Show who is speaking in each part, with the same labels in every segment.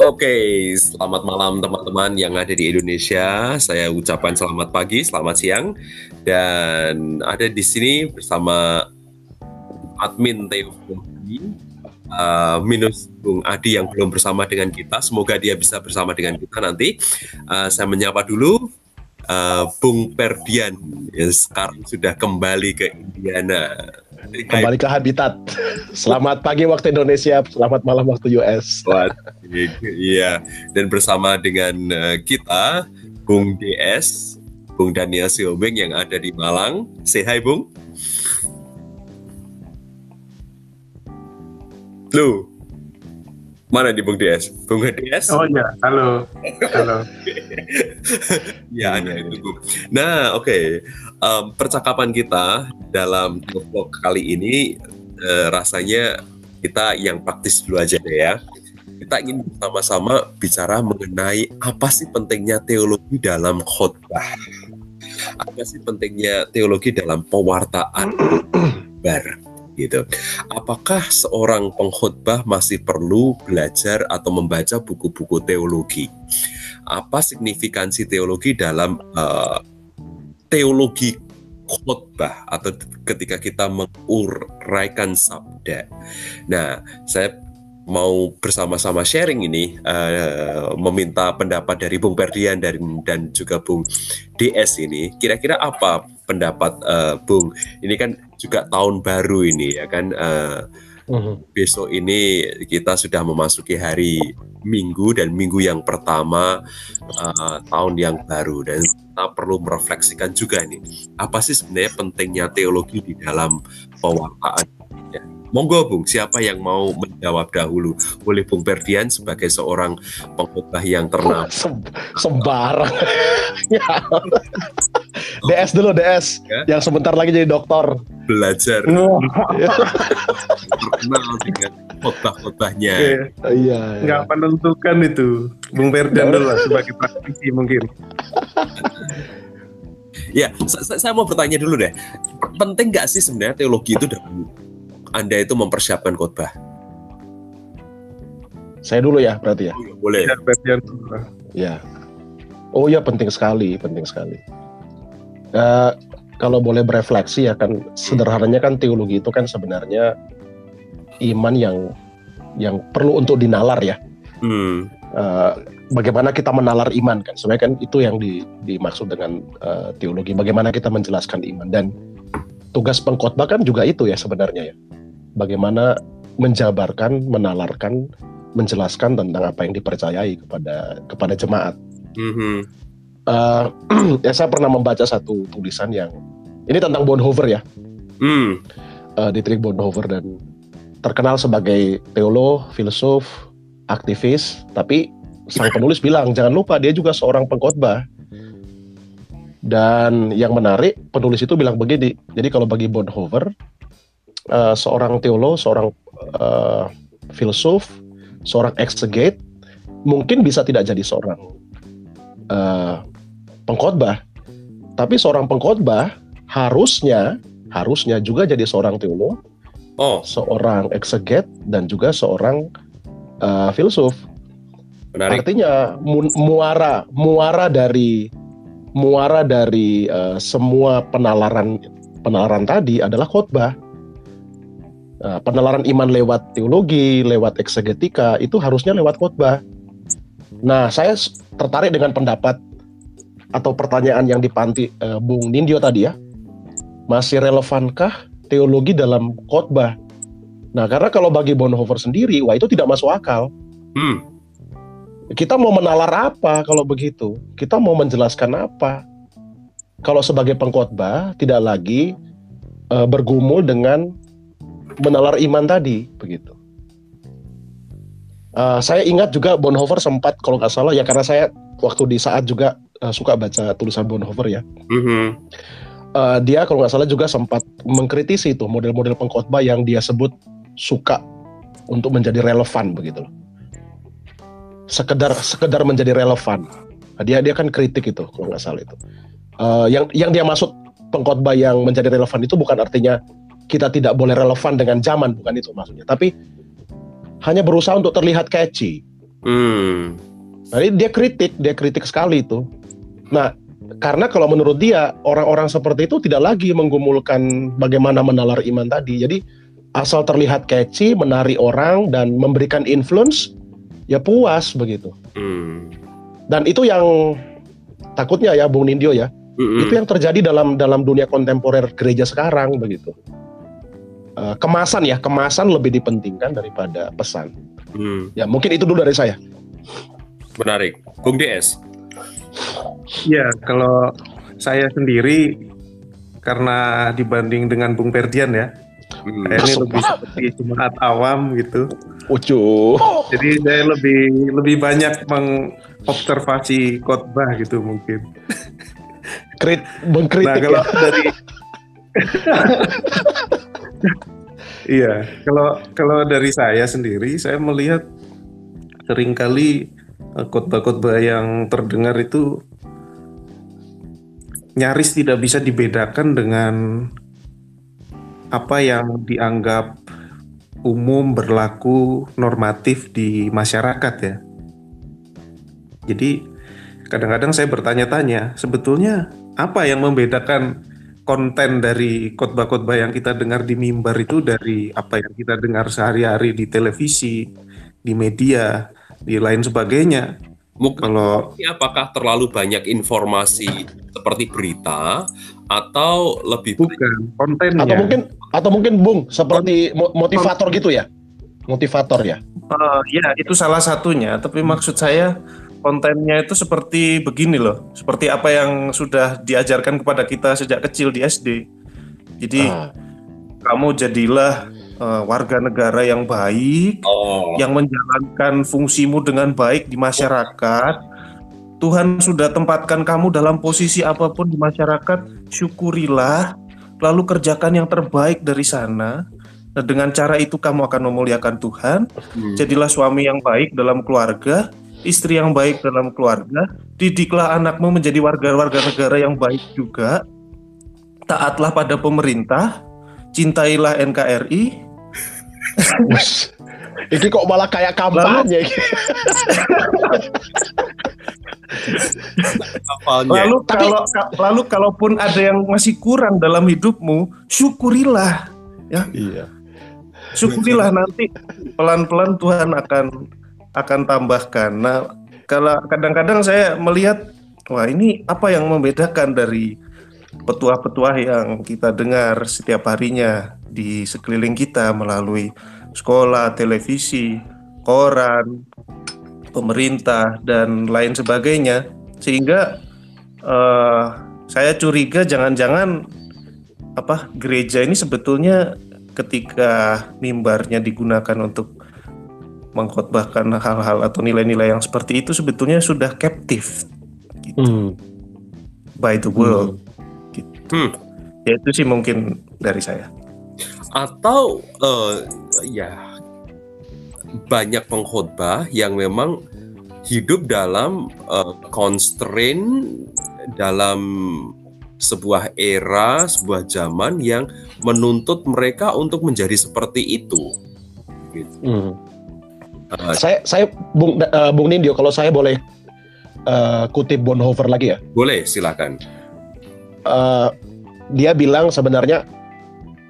Speaker 1: Oke, selamat malam teman-teman yang ada di Indonesia. Saya ucapkan selamat pagi, selamat siang, dan ada di sini bersama admin Teo uh, minus Bung Adi yang belum bersama dengan kita. Semoga dia bisa bersama dengan kita nanti. Uh, saya menyapa dulu uh, Bung Perdian yang sekarang sudah kembali ke Indiana.
Speaker 2: Kembali ke habitat. Selamat pagi waktu Indonesia, selamat malam waktu US.
Speaker 1: Iya, dan bersama dengan uh, kita Bung DS, Bung Daniel Siobeng yang ada di Malang. Say hi Bung. Lu, Mana di Bung DS? Bung DS?
Speaker 3: Oh iya, halo. Halo.
Speaker 1: ya, hanya itu. Nah, oke. Okay. Um, percakapan kita dalam vlog kali ini uh, rasanya kita yang praktis dulu aja deh ya. Kita ingin bersama-sama bicara mengenai apa sih pentingnya teologi dalam khotbah. Apa sih pentingnya teologi dalam pewartaan bar gitu. Apakah seorang pengkhotbah masih perlu belajar atau membaca buku-buku teologi? Apa signifikansi teologi dalam uh, teologi khotbah atau ketika kita menguraikan sabda? Nah, saya mau bersama-sama sharing ini uh, meminta pendapat dari Bung Perdian dan dan juga Bung DS ini kira-kira apa pendapat uh, Bung? Ini kan juga tahun baru ini ya kan? Uh, uh-huh. besok ini kita sudah memasuki hari Minggu dan minggu yang pertama uh, tahun yang baru. Dan kita perlu merefleksikan juga nih apa sih sebenarnya pentingnya teologi di dalam pewartaan Monggo Bung, siapa yang mau menjawab dahulu? Boleh Bung Berdian sebagai seorang pengkhotbah yang ternama.
Speaker 2: Se sembarang. DS dulu DS, ya? yang sebentar lagi jadi dokter.
Speaker 1: Belajar. Terkenal dengan khotbah-khotbahnya.
Speaker 3: Iya, iya. Nggak menentukan itu. Bung Berdian dulu sebagai praktisi mungkin.
Speaker 1: ya, saya mau bertanya dulu deh. Penting nggak sih sebenarnya teologi itu dalam anda itu mempersiapkan khotbah?
Speaker 2: Saya dulu ya berarti ya.
Speaker 1: Iya, boleh.
Speaker 2: Ya, ya. Oh ya penting sekali, penting sekali. Uh, kalau boleh berefleksi ya kan sederhananya kan teologi itu kan sebenarnya iman yang yang perlu untuk dinalar ya. Hmm. Uh, bagaimana kita menalar iman kan sebenarnya kan itu yang di, dimaksud dengan uh, teologi. Bagaimana kita menjelaskan iman dan tugas pengkhotbah kan juga itu ya sebenarnya ya bagaimana menjabarkan, menalarkan, menjelaskan tentang apa yang dipercayai kepada kepada jemaat. Mm-hmm. Uh, ya saya pernah membaca satu tulisan yang ini tentang Bonhoeffer ya, mm. uh, Dietrich Bonhoeffer dan terkenal sebagai teolog, filsuf, aktivis, tapi sang penulis bilang jangan lupa dia juga seorang pengkhotbah. Dan yang menarik penulis itu bilang begini, jadi kalau bagi Bonhoeffer uh, seorang teolog, seorang uh, filsuf, seorang exegete mungkin bisa tidak jadi seorang uh, pengkhotbah, tapi seorang pengkhotbah harusnya harusnya juga jadi seorang teolog, oh. seorang exegete dan juga seorang uh, filsuf. Menarik. Artinya mu muara muara dari muara dari uh, semua penalaran penalaran tadi adalah khotbah. Uh, penalaran iman lewat teologi, lewat eksegetika itu harusnya lewat khotbah. Nah, saya tertarik dengan pendapat atau pertanyaan yang dipanti uh, Bung Nindyo tadi ya. Masih relevankah teologi dalam khotbah? Nah, karena kalau bagi Bonhoeffer sendiri, wah itu tidak masuk akal. Hmm. Kita mau menalar apa kalau begitu? Kita mau menjelaskan apa? Kalau sebagai pengkhotbah tidak lagi uh, bergumul dengan menalar iman tadi begitu. Uh, saya ingat juga Bonhoeffer sempat kalau nggak salah ya karena saya waktu di saat juga uh, suka baca tulisan Bonhoeffer ya. Mm-hmm. Uh, dia kalau nggak salah juga sempat mengkritisi itu model-model pengkhotbah yang dia sebut suka untuk menjadi relevan begitu loh. Sekedar sekedar menjadi relevan. Nah, dia dia kan kritik itu kalau nggak salah itu. Uh, yang yang dia maksud pengkhotbah yang menjadi relevan itu bukan artinya kita tidak boleh relevan dengan zaman bukan itu maksudnya tapi hanya berusaha untuk terlihat catchy
Speaker 1: Hmm.
Speaker 2: Nah, ini dia kritik, dia kritik sekali itu. Nah, karena kalau menurut dia orang-orang seperti itu tidak lagi menggumulkan bagaimana menalar iman tadi. Jadi asal terlihat catchy, menari orang dan memberikan influence, ya puas begitu.
Speaker 1: Hmm.
Speaker 2: Dan itu yang takutnya ya Bung Nindyo ya.
Speaker 1: Mm-mm.
Speaker 2: Itu yang terjadi dalam dalam dunia kontemporer gereja sekarang begitu. Eh, kemasan ya, kemasan lebih dipentingkan daripada pesan.
Speaker 1: Hmm.
Speaker 2: Ya mungkin itu dulu dari saya.
Speaker 1: Menarik. Bung DS.
Speaker 3: Ya, kalau saya sendiri karena dibanding dengan Bung Ferdian ya,
Speaker 1: Hmm.
Speaker 3: saya ini lebih seperti jemaat awam gitu.
Speaker 2: Ucu.
Speaker 3: Jadi saya lebih lebih banyak mengobservasi khotbah gitu mungkin.
Speaker 2: Krit,
Speaker 3: Nah
Speaker 2: mengkritik
Speaker 3: kalau
Speaker 2: ya.
Speaker 3: dari Iya, kalau kalau dari saya sendiri saya melihat sering kali eh, khotbah-khotbah yang terdengar itu nyaris tidak bisa dibedakan dengan apa yang dianggap umum berlaku normatif di masyarakat ya. Jadi kadang-kadang saya bertanya-tanya sebetulnya apa yang membedakan konten dari khotbah-khotbah yang kita dengar di mimbar itu dari apa yang kita dengar sehari-hari di televisi, di media, di lain sebagainya.
Speaker 1: Mungkin
Speaker 3: Kalau
Speaker 1: apakah terlalu banyak informasi seperti berita atau lebih
Speaker 3: bukan kontennya,
Speaker 2: Atau mungkin atau mungkin Bung seperti mo- motivator gitu ya. Motivator ya.
Speaker 4: Eh, ya itu salah satunya. Tapi maksud saya kontennya itu seperti begini loh, seperti apa yang sudah diajarkan kepada kita sejak kecil di SD. Jadi
Speaker 2: Ah,
Speaker 4: kamu jadilah eh, warga negara yang baik,
Speaker 1: Oh,
Speaker 4: yang menjalankan fungsimu dengan baik di masyarakat. Tuhan sudah tempatkan kamu dalam posisi apa pun di masyarakat, syukurilah, lalu kerjakan yang terbaik dari sana. Nah, dengan cara itu kamu akan memuliakan Tuhan.
Speaker 1: hmm.
Speaker 4: Jadilah suami yang baik dalam keluarga, istri yang baik dalam keluarga, didiklah anakmu menjadi warga-warga negara yang baik juga. Taatlah pada pemerintah, cintailah NKRI.
Speaker 2: Ini kok malah kayak kampanye.
Speaker 4: Lalu
Speaker 2: Tapi-
Speaker 4: kalau ka- lalu kalaupun ada yang masih kurang dalam hidupmu, syukurilah.
Speaker 2: iya.
Speaker 4: Syukurilah nanti pelan-pelan Tuhan akan akan tambahkan. Nah, kalau kadang-kadang saya melihat wah ini apa yang membedakan dari petuah-petuah yang kita dengar setiap harinya di sekeliling kita melalui sekolah, televisi, koran, pemerintah dan lain sebagainya sehingga eh, saya curiga jangan-jangan apa gereja ini sebetulnya ketika mimbarnya digunakan untuk mengkhotbahkan hal-hal atau nilai-nilai yang seperti itu sebetulnya sudah captive gitu,
Speaker 2: Hmm.
Speaker 4: by the world.
Speaker 1: Hmm.
Speaker 4: Ya itu sih mungkin dari saya.
Speaker 1: Atau eh, ya banyak pengkhotbah yang memang hidup dalam eh, constraint dalam sebuah era, sebuah zaman yang menuntut mereka untuk menjadi seperti itu.
Speaker 2: Hmm. Saya saya Bung eh, Bung Nindyo kalau saya boleh eh, kutip Bonhoeffer lagi ya.
Speaker 1: boleh, silakan.
Speaker 2: Eh, dia bilang sebenarnya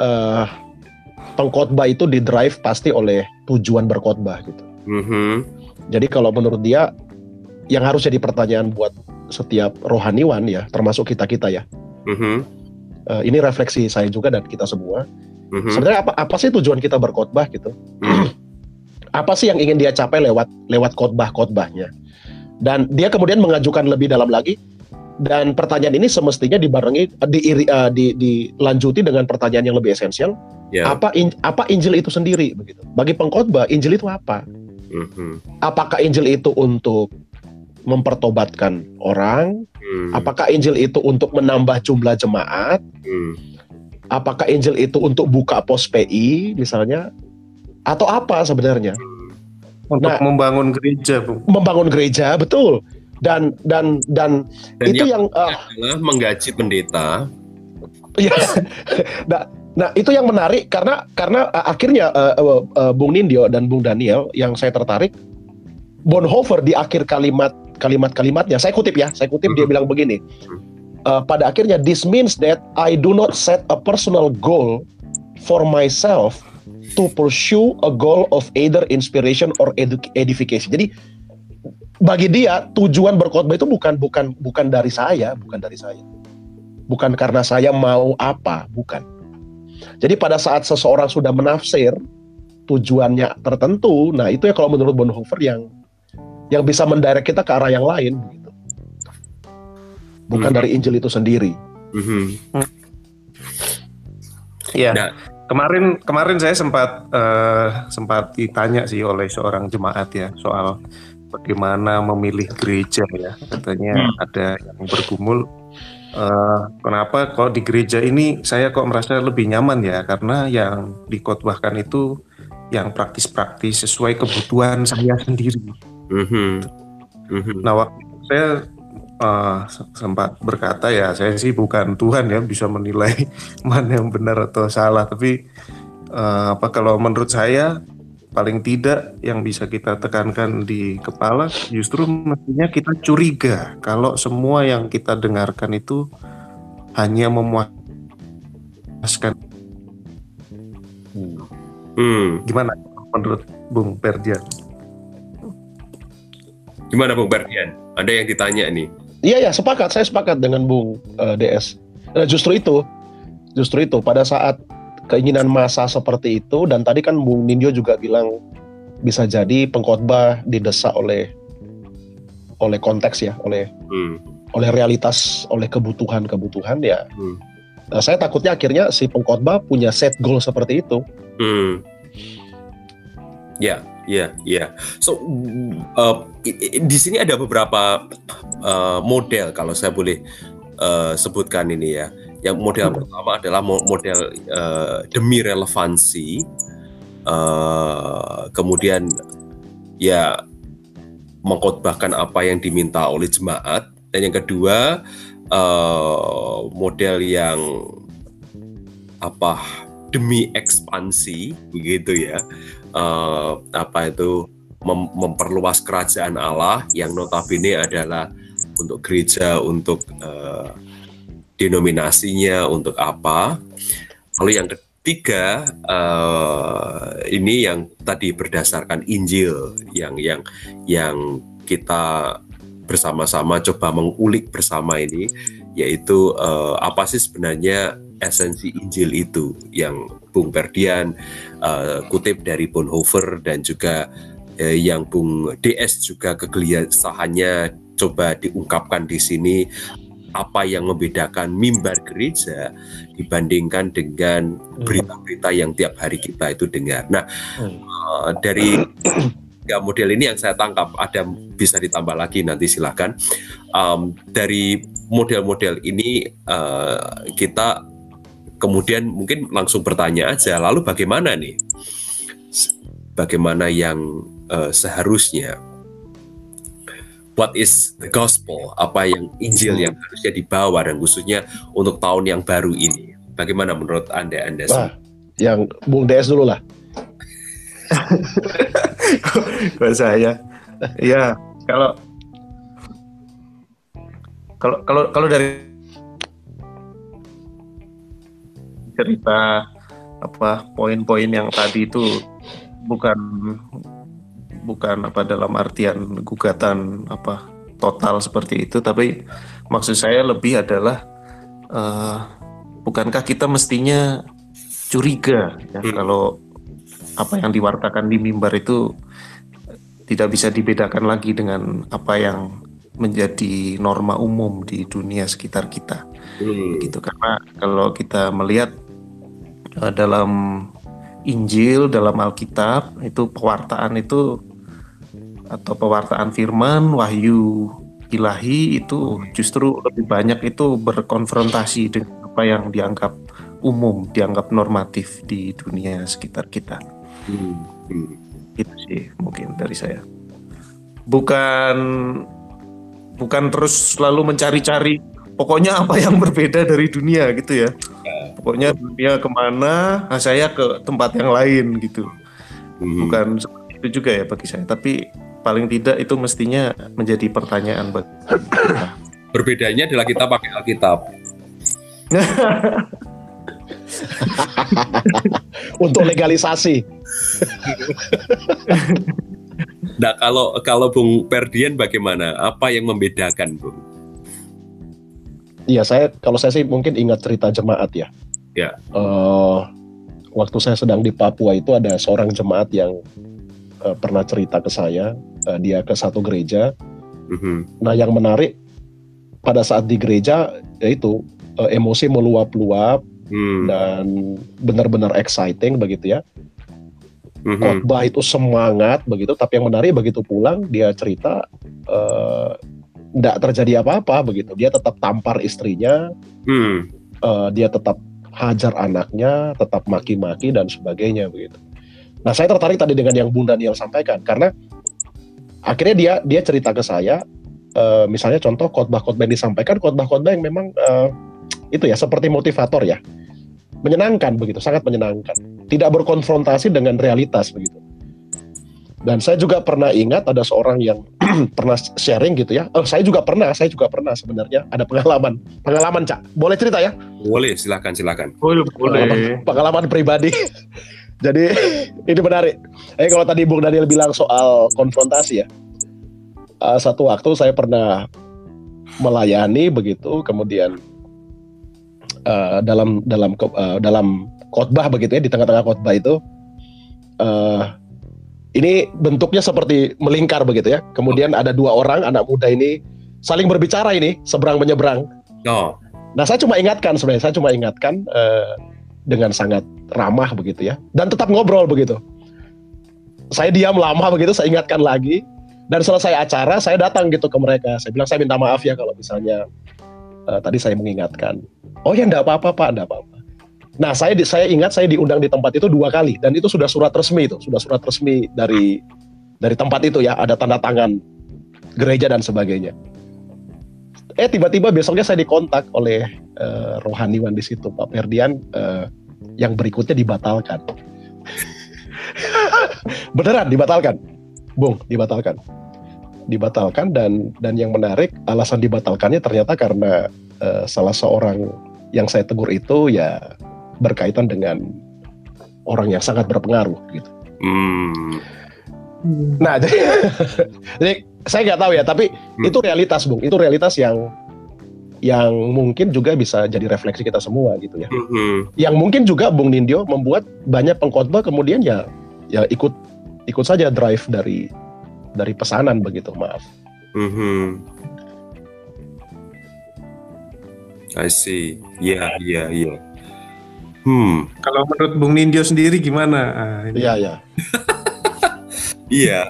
Speaker 2: eh pengkhotbah itu di drive pasti oleh tujuan berkhotbah gitu.
Speaker 1: Mhm.
Speaker 2: Jadi kalau menurut dia yang harus jadi pertanyaan buat setiap rohaniwan ya, termasuk kita kita ya.
Speaker 1: Mhm.
Speaker 2: Eh, ini refleksi saya juga dan kita semua.
Speaker 1: Mhm.
Speaker 2: Sebenarnya apa apa sih tujuan kita berkhotbah gitu?
Speaker 1: Hmm.
Speaker 2: Apa sih yang ingin dia capai lewat lewat khotbah-khotbahnya? Dan dia kemudian mengajukan lebih dalam lagi dan pertanyaan ini semestinya dibarengi eh, di, dilanjuti dengan pertanyaan yang lebih esensial.
Speaker 1: Ya.
Speaker 2: Apa in- apa Injil itu sendiri begitu? Bagi pengkhotbah, Injil itu apa?
Speaker 1: Mhm.
Speaker 2: Apakah Injil itu untuk mempertobatkan orang?
Speaker 1: Hmm.
Speaker 2: Apakah Injil itu untuk menambah jumlah jemaat?
Speaker 1: Hmm.
Speaker 2: Apakah Injil itu untuk buka pos PI misalnya? Atau apa sebenarnya?
Speaker 4: Untuk
Speaker 2: Nah.
Speaker 4: membangun gereja, Bu.
Speaker 2: Membangun gereja, betul. Dan dan dan,
Speaker 1: Dan
Speaker 2: itu
Speaker 1: yang
Speaker 2: yang
Speaker 1: adalah menggaji pendeta.
Speaker 2: ya. nah, nah, itu yang menarik karena karena uh, akhirnya uh, uh, uh, Bung Nindyo dan Bung Daniel yang saya tertarik Bonhoeffer di akhir kalimat kalimat-kalimatnya, saya kutip ya, saya kutip dia bilang begini. Uh, pada akhirnya, this means that I do not set a personal goal for myself to pursue a goal of either inspiration or edification. Jadi bagi dia tujuan berkhotbah itu bukan bukan bukan dari saya, bukan dari saya. Bukan karena saya mau apa, bukan. Jadi pada saat seseorang sudah menafsir tujuannya tertentu, nah itu ya kalau menurut Bonhoeffer yang yang bisa mendirect kita ke arah yang lain gitu. Bukan hmm. dari Injil itu sendiri.
Speaker 4: Hmm. Iya. Nah, kemarin kemarin saya sempat uh, sempat ditanya sih oleh seorang jemaat ya soal bagaimana memilih gereja ya. Katanya hmm. ada yang bergumul uh, kenapa kok di gereja ini saya kok merasa lebih nyaman ya karena yang dikotbahkan itu yang praktis-praktis sesuai kebutuhan saya sendiri. Mm-hmm. Mm-hmm. Nah waktu saya uh, sempat berkata ya saya sih bukan Tuhan ya bisa menilai mana yang benar atau salah tapi uh, apa kalau menurut saya paling tidak yang bisa kita tekankan di kepala justru mestinya kita curiga kalau semua yang kita dengarkan itu hanya memuaskan. Hmm. Gimana menurut Bung Perdian?
Speaker 1: Gimana Bung Berdian? Ada yang ditanya nih.
Speaker 2: Iya ya, sepakat. Saya sepakat dengan Bung uh, eh, DS. Nah, justru itu, justru itu pada saat keinginan masa seperti itu dan tadi kan Bung Nindyo juga bilang bisa jadi pengkhotbah didesak oleh oleh konteks ya, oleh hmm. oleh realitas, oleh kebutuhan-kebutuhan ya. Hmm. Nah, saya takutnya akhirnya si pengkhotbah punya set goal seperti itu. Hmm.
Speaker 1: Ya, ya, ya. So uh, di sini ada beberapa uh, model kalau saya boleh uh, sebutkan ini ya. Yang model hmm. pertama adalah model uh, demi relevansi. Uh, kemudian ya mengkhotbahkan apa yang diminta oleh jemaat. Dan yang kedua uh, model yang apa demi ekspansi begitu ya uh, apa itu mem memperluas kerajaan Allah yang notabene adalah untuk gereja untuk uh, denominasinya untuk apa. Lalu yang ketiga uh, ini yang tadi berdasarkan Injil yang yang yang kita bersama-sama coba mengulik bersama ini yaitu uh, apa sih sebenarnya esensi Injil itu yang Bung Perdian uh, kutip dari Bonhoeffer dan juga uh, yang Bung DS juga kegelisahannya coba diungkapkan di sini apa yang membedakan mimbar gereja dibandingkan dengan hmm. berita-berita yang tiap hari kita itu dengar. Nah, uh, dari tiga model ini yang saya tangkap ada bisa ditambah lagi nanti silahkan. Um, dari model-model ini uh, kita kemudian mungkin langsung bertanya aja, lalu bagaimana nih? Bagaimana yang uh, seharusnya? What is the gospel? Apa yang Injil yang harusnya dibawa dan khususnya untuk tahun yang baru ini? Bagaimana menurut Anda Anda
Speaker 2: Wah, yang Bung DS dulu lah.
Speaker 4: Buat saya, ya kalau kalau kalau kalau dari cerita apa poin-poin yang tadi itu bukan bukan apa dalam artian gugatan apa total seperti itu tapi maksud saya lebih adalah uh, bukankah kita mestinya curiga ya hmm. kalau apa yang diwartakan di mimbar itu tidak bisa dibedakan lagi dengan apa yang menjadi norma umum di dunia sekitar kita hmm. gitu karena kalau kita melihat dalam Injil, dalam Alkitab itu pewartaan itu atau pewartaan firman, wahyu ilahi itu justru lebih banyak itu berkonfrontasi dengan apa yang dianggap umum, dianggap normatif di dunia sekitar kita. Hmm. Itu sih mungkin dari saya. Bukan bukan terus selalu mencari-cari pokoknya apa yang berbeda dari dunia gitu ya pokoknya dunia ke mana nah saya ke tempat yang lain gitu hmm. bukan seperti itu juga ya bagi saya tapi paling tidak itu mestinya menjadi pertanyaan bagi
Speaker 1: Berbedanya adalah kita pakai Alkitab.
Speaker 2: Untuk legalisasi.
Speaker 1: Nah, kalau kalau Bung Perdian bagaimana? Apa yang membedakan, Bung?
Speaker 2: Iya, saya kalau saya sih mungkin ingat cerita jemaat ya.
Speaker 1: Ya.
Speaker 2: Uh, waktu saya sedang di Papua itu ada seorang jemaat yang uh, pernah cerita ke saya. Uh, dia ke satu gereja.
Speaker 1: Mm-hmm.
Speaker 2: Nah, yang menarik pada saat di gereja yaitu uh, emosi meluap-luap
Speaker 1: Hmm.
Speaker 2: dan benar-benar exciting begitu ya.
Speaker 1: Mhm.
Speaker 2: Khotbah itu semangat begitu, tapi yang menarik begitu pulang dia cerita tidak terjadi apa-apa begitu. Dia tetap tampar istrinya,
Speaker 1: Hmm.
Speaker 2: eh, dia tetap hajar anaknya, tetap maki-maki dan sebagainya begitu. Nah saya tertarik tadi dengan yang Bunda Daniel sampaikan karena akhirnya dia dia cerita ke saya, eh, misalnya contoh khotbah-khotbah yang disampaikan, khotbah-khotbah yang memang eh, itu ya seperti motivator ya, menyenangkan begitu, sangat menyenangkan, tidak berkonfrontasi dengan realitas begitu. Dan saya juga pernah ingat ada seorang yang pernah sharing gitu ya. Oh, saya juga pernah, saya juga pernah sebenarnya ada pengalaman. Pengalaman, Cak. Boleh cerita ya?
Speaker 1: Boleh, silakan, silakan.
Speaker 4: boleh
Speaker 2: Pengalaman,
Speaker 4: boleh
Speaker 2: pengalaman pribadi. Jadi ini menarik. Eh kalau tadi Bung Daniel bilang soal konfrontasi ya. Eh, satu waktu saya pernah melayani begitu, kemudian eh, dalam dalam eh, dalam khotbah begitu ya di tengah-tengah khotbah itu eh, ini bentuknya seperti melingkar begitu ya. Kemudian ada dua orang anak muda ini saling berbicara ini seberang menyeberang.
Speaker 1: Oh,
Speaker 2: Nah, saya cuma ingatkan sebenarnya, saya cuma ingatkan eh, dengan sangat ramah begitu ya, dan tetap ngobrol begitu. Saya diam lama begitu, saya ingatkan lagi, dan selesai acara saya datang gitu ke mereka. Saya bilang saya minta maaf ya kalau misalnya eh, tadi saya mengingatkan. Oh ya, enggak apa-apa pak, enggak apa-apa. Nah, saya saya ingat saya diundang di tempat itu dua kali, dan itu sudah surat resmi itu, sudah surat resmi dari dari tempat itu ya, ada tanda tangan gereja dan sebagainya. Eh tiba-tiba besoknya saya dikontak oleh eh, rohaniwan di situ Pak Ferdian eh, yang berikutnya dibatalkan. Beneran dibatalkan? Bung dibatalkan. Dibatalkan dan dan yang menarik alasan dibatalkannya ternyata karena eh, salah seorang yang saya tegur itu ya berkaitan dengan orang yang sangat berpengaruh gitu
Speaker 1: hmm.
Speaker 2: Nah, jadi, jadi saya nggak tahu ya, tapi
Speaker 1: Hmm.
Speaker 2: itu realitas, Bung. Itu realitas yang yang mungkin juga bisa jadi refleksi kita semua gitu ya.
Speaker 1: Mhm.
Speaker 2: Yang mungkin juga Bung Nindyo membuat banyak pengkhotbah kemudian ya ya ikut ikut saja drive dari dari pesanan begitu, maaf.
Speaker 1: Mhm. I see. Iya, iya, iya. Hmm,
Speaker 3: Kalau menurut Bung Nindyo sendiri gimana? Ah, ini.
Speaker 2: Iya, ya.
Speaker 1: iya.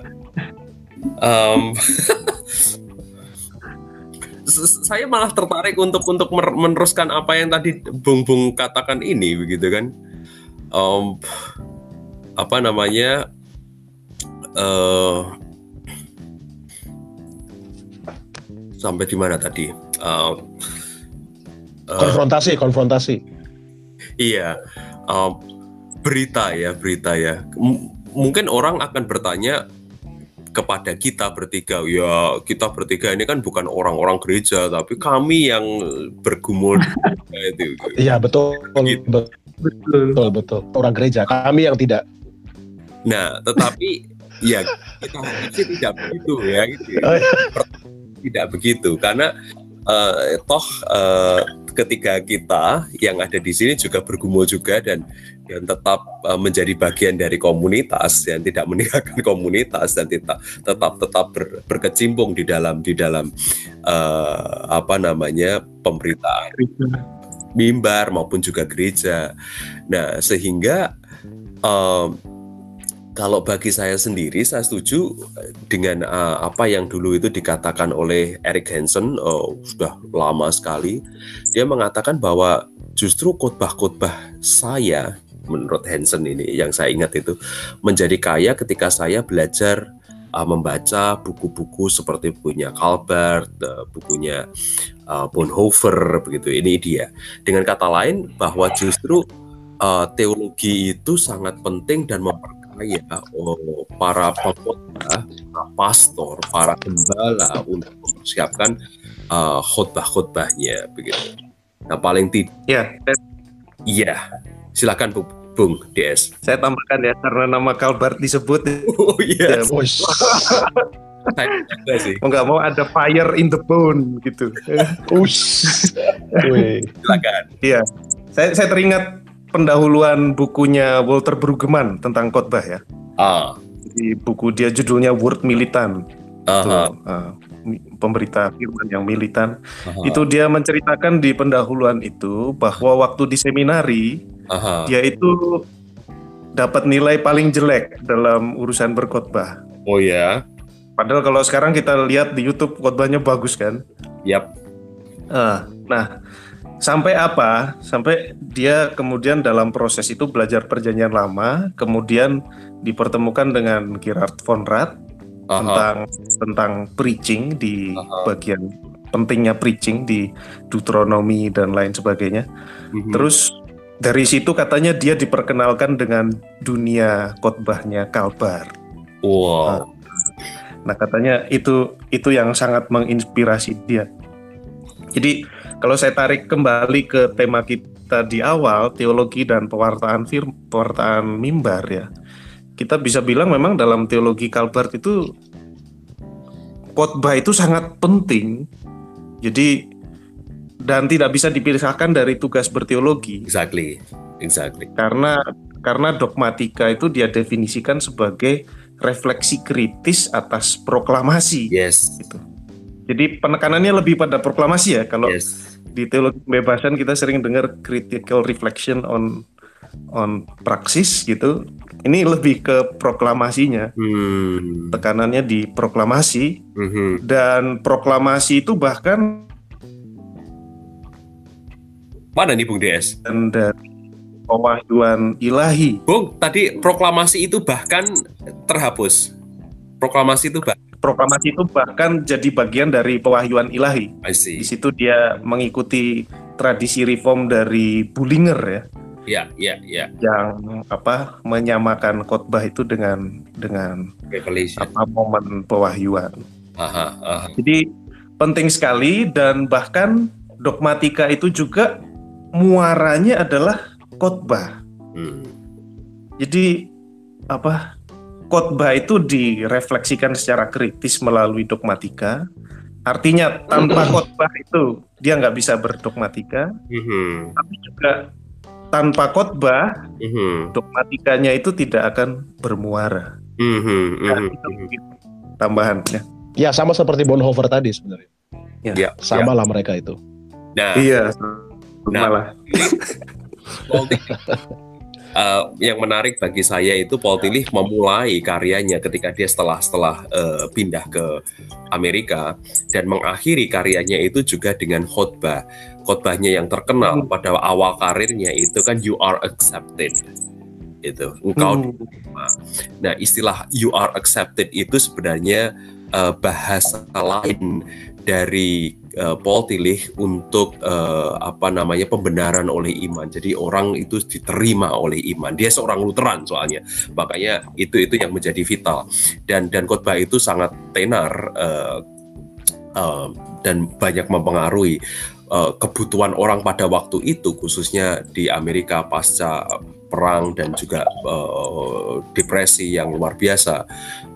Speaker 1: Em, s- saya malah tertarik untuk untuk meneruskan apa yang tadi Bung Bung katakan ini, begitu kan? Em, apa namanya? eh sampai di mana tadi? Eh,
Speaker 2: Konfrontasi, konfrontasi.
Speaker 1: Iya, um, berita ya, berita ya. M- mungkin orang akan bertanya kepada kita bertiga, ya kita bertiga ini kan bukan orang-orang gereja, tapi kami yang bergumul itu.
Speaker 2: Iya, betul.
Speaker 1: Gitu.
Speaker 3: Betul.
Speaker 2: Betul, betul. Orang gereja, kami yang tidak.
Speaker 1: Nah, tetapi ya kita tidak begitu ya, gitu. ya.
Speaker 2: Oh, iya.
Speaker 1: tidak begitu karena eh, toh eh, ketika kita yang ada di sini juga bergumul juga dan dan tetap eh, menjadi bagian dari komunitas yang tidak meninggalkan komunitas dan tetap tetap tetap ber- berkecimpung di dalam di dalam eh, apa namanya pemberitaan mimbar maupun juga gereja. Nah, sehingga em, kalau bagi saya sendiri, saya setuju dengan eh, apa yang dulu itu dikatakan oleh Eric Hansen, oh, sudah lama sekali. Dia mengatakan bahwa justru khotbah-khotbah saya, menurut Hansen ini yang saya ingat itu, menjadi kaya ketika saya belajar uh, membaca buku-buku seperti bukunya Calvert, uh, bukunya uh, Bonhoeffer, begitu. Ini dia. Dengan kata lain, bahwa justru uh, teologi itu sangat penting dan memperkaya oh, para pengkhotbah para pastor, para gembala untuk mempersiapkan uh, khotbah-khotbahnya begitu. Nah paling tidak,
Speaker 4: Ya,
Speaker 1: iya, silakan Bu, Bung DS.
Speaker 4: saya tambahkan ya karena nama Kalbar disebut
Speaker 1: Oh iya, saya juga sih.
Speaker 4: mau nggak mau ada fire in the bone gitu.
Speaker 2: Wih.
Speaker 1: Silakan.
Speaker 4: Iya, saya saya teringat pendahuluan bukunya Walter Brueggemann tentang khotbah ya.
Speaker 1: Ah,
Speaker 4: Di buku dia judulnya Word Militan. Itu,
Speaker 1: aha,
Speaker 4: uh, pemberita firman yang militan.
Speaker 1: aha,
Speaker 4: Itu dia menceritakan di pendahuluan itu bahwa waktu di seminari
Speaker 1: aha.
Speaker 4: dia itu dapat nilai paling jelek dalam urusan berkhotbah.
Speaker 1: Oh ya,
Speaker 4: Padahal kalau sekarang kita lihat di YouTube khotbahnya bagus kan.
Speaker 1: yap.
Speaker 4: Ah, nah, sampai apa? Sampai dia kemudian dalam proses itu belajar perjanjian lama, kemudian dipertemukan dengan Gerard von Rath
Speaker 1: Aha,
Speaker 4: tentang tentang preaching di
Speaker 1: Aha.
Speaker 4: bagian pentingnya preaching di Deuteronomy dan lain sebagainya.
Speaker 1: mhm.
Speaker 4: Terus dari situ katanya dia diperkenalkan dengan dunia khotbahnya Kalbar.
Speaker 1: wow,
Speaker 4: Nah katanya itu itu yang sangat menginspirasi dia. Jadi kalau saya tarik kembali ke tema kita di awal teologi dan pewartaan firm, pewartaan mimbar ya, kita bisa bilang memang dalam teologi Calvert itu khotbah itu sangat penting. Jadi dan tidak bisa dipisahkan dari tugas berteologi
Speaker 1: exactly, exactly.
Speaker 4: karena karena dogmatika itu dia definisikan sebagai refleksi kritis atas proklamasi.
Speaker 1: Yes,
Speaker 4: gitu. Jadi penekanannya lebih pada proklamasi ya. Kalau
Speaker 1: yes.
Speaker 4: di teologi kebebasan kita sering dengar critical reflection on on praksis gitu. Ini lebih ke proklamasinya.
Speaker 1: Hmm,
Speaker 4: Tekanannya di proklamasi
Speaker 1: mhm.
Speaker 4: dan proklamasi itu bahkan
Speaker 1: Mana nih Bung DS?
Speaker 4: dan dari pewahyuan ilahi.
Speaker 1: Bung, tadi proklamasi itu bahkan terhapus. Proklamasi itu bah
Speaker 4: Proklamasi itu bahkan jadi bagian dari pewahyuan ilahi.
Speaker 1: I
Speaker 4: Di situ dia mengikuti tradisi reform dari Bullinger ya.
Speaker 1: Ya, ya, ya.
Speaker 4: yang apa menyamakan khotbah itu dengan dengan
Speaker 1: Revelation.
Speaker 4: apa momen pewahyuan.
Speaker 1: Aha, aha.
Speaker 4: Jadi penting sekali dan bahkan dogmatika itu juga muaranya adalah khotbah.
Speaker 1: Hmm.
Speaker 4: Jadi apa khotbah itu direfleksikan secara kritis melalui dogmatika. Artinya tanpa khotbah itu dia nggak bisa berdogmatika,
Speaker 1: Mhm,
Speaker 4: tapi juga tanpa khotbah
Speaker 1: mhm,
Speaker 4: dogmatikanya itu tidak akan bermuara.
Speaker 1: mhm,
Speaker 4: Nah, itu tambahannya.
Speaker 2: Ya sama seperti Bonhoeffer tadi sebenarnya.
Speaker 1: Ya,
Speaker 2: Sama lah mereka itu.
Speaker 1: Nah,
Speaker 4: Iya,
Speaker 1: Nah.
Speaker 4: malah.
Speaker 1: Eh, yang menarik bagi saya itu Paul Tillich memulai karyanya ketika dia setelah setelah eh, pindah ke Amerika dan mengakhiri karyanya itu juga dengan khotbah. Khotbahnya yang terkenal pada awal karirnya itu kan you are accepted. Itu engkau
Speaker 4: Hmm.
Speaker 1: Nah, istilah you are accepted itu sebenarnya eh, bahasa lain dari eh, Paul Tillich untuk eh, apa namanya pembenaran oleh iman. Jadi orang itu diterima oleh iman. Dia seorang Lutheran soalnya, makanya itu itu yang menjadi vital. Dan dan khotbah itu sangat tenar eh, eh, dan banyak mempengaruhi eh, kebutuhan orang pada waktu itu, khususnya di Amerika pasca perang dan juga eh, depresi yang luar biasa,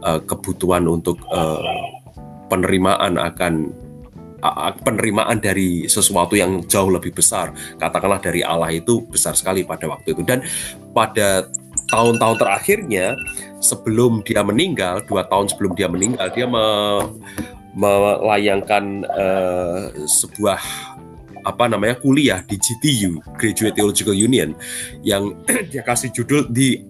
Speaker 1: eh, kebutuhan untuk eh, penerimaan akan penerimaan dari sesuatu yang jauh lebih besar, katakanlah dari Allah itu besar sekali pada waktu itu. Dan pada tahun-tahun terakhirnya, sebelum dia meninggal, dua tahun sebelum dia meninggal, dia me- melayangkan eh, sebuah apa namanya kuliah di GTU Graduate Theological Union yang dia kasih judul the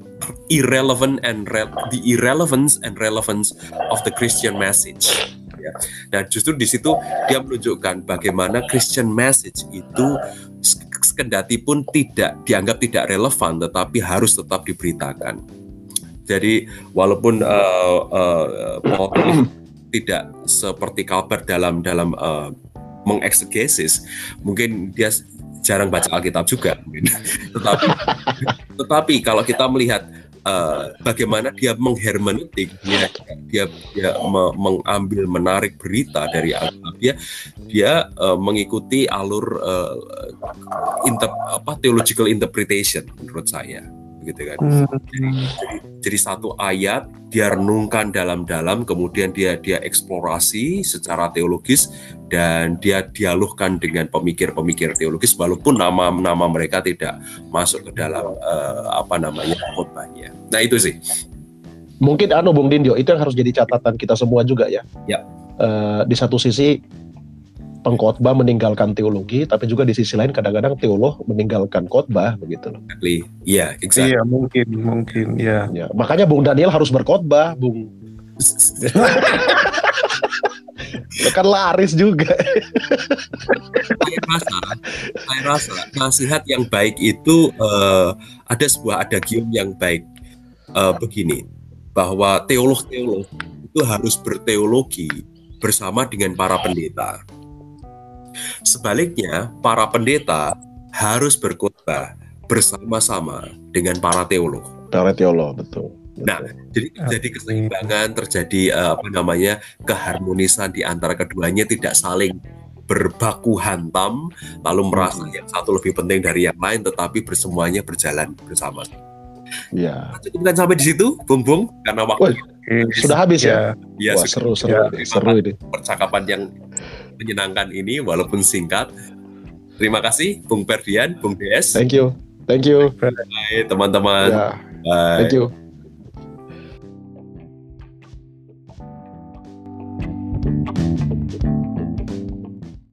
Speaker 1: irrelevant and the irrelevance and relevance of the Christian message ya. Dan justru di situ dia menunjukkan bagaimana Christian message itu sek- sekendati pun tidak dianggap tidak relevan tetapi harus tetap diberitakan. Jadi walaupun uh, uh, tidak seperti Calvert dalam dalam uh, mengeksegesis, mungkin dia jarang baca Alkitab juga. tetapi tetapi kalau kita melihat uh, bagaimana dia. menghermeneutik dia dia, dia me, mengambil menarik berita dari Alkitab dia dia uh, mengikuti alur uh, inter, apa theological interpretation menurut saya. Gitu kan. Hmm. Jadi, jadi satu ayat dia renungkan dalam-dalam, kemudian dia dia eksplorasi secara teologis dan dia dialogkan dengan pemikir-pemikir teologis, walaupun nama-nama mereka tidak masuk ke dalam uh, apa namanya khotbahnya. Nah itu sih.
Speaker 2: Mungkin anu Bung Dindio itu yang harus jadi catatan kita semua juga ya.
Speaker 1: Ya.
Speaker 2: Uh, di satu sisi pengkhotbah meninggalkan teologi, tapi juga di sisi lain kadang-kadang teolog meninggalkan khotbah begitu loh.
Speaker 1: Iya, yeah, exactly.
Speaker 3: Iya, mungkin, mungkin, ya.
Speaker 2: ya. Makanya Bung Daniel harus berkhotbah, Bung. kan laris juga.
Speaker 1: saya rasa, saya rasa nasihat yang baik itu uh, ada sebuah adagium yang baik uh, begini, bahwa teolog-teolog itu harus berteologi bersama dengan para pendeta. Sebaliknya, para pendeta harus berkhotbah bersama-sama dengan para teolog.
Speaker 2: Para teolog, betul.
Speaker 1: Nah, jadi terjadi keseimbangan, terjadi uh, apa namanya keharmonisan di antara keduanya tidak saling berbaku hantam, lalu merasa yang satu lebih penting dari yang lain, tetapi bersemuanya berjalan bersama.
Speaker 2: Ya.
Speaker 1: Cukupkan sampai di situ, Bung Bung, karena waktu
Speaker 2: Woy, sudah habis ya.
Speaker 1: Ya,
Speaker 2: Wah, seru seru ya, seru ini.
Speaker 1: Percakapan yang menyenangkan ini walaupun singkat. Terima kasih Bung Perdian, Bung DS.
Speaker 2: Thank you. Thank you.
Speaker 1: Bye teman-teman.
Speaker 2: Ya. Bye. Thank you.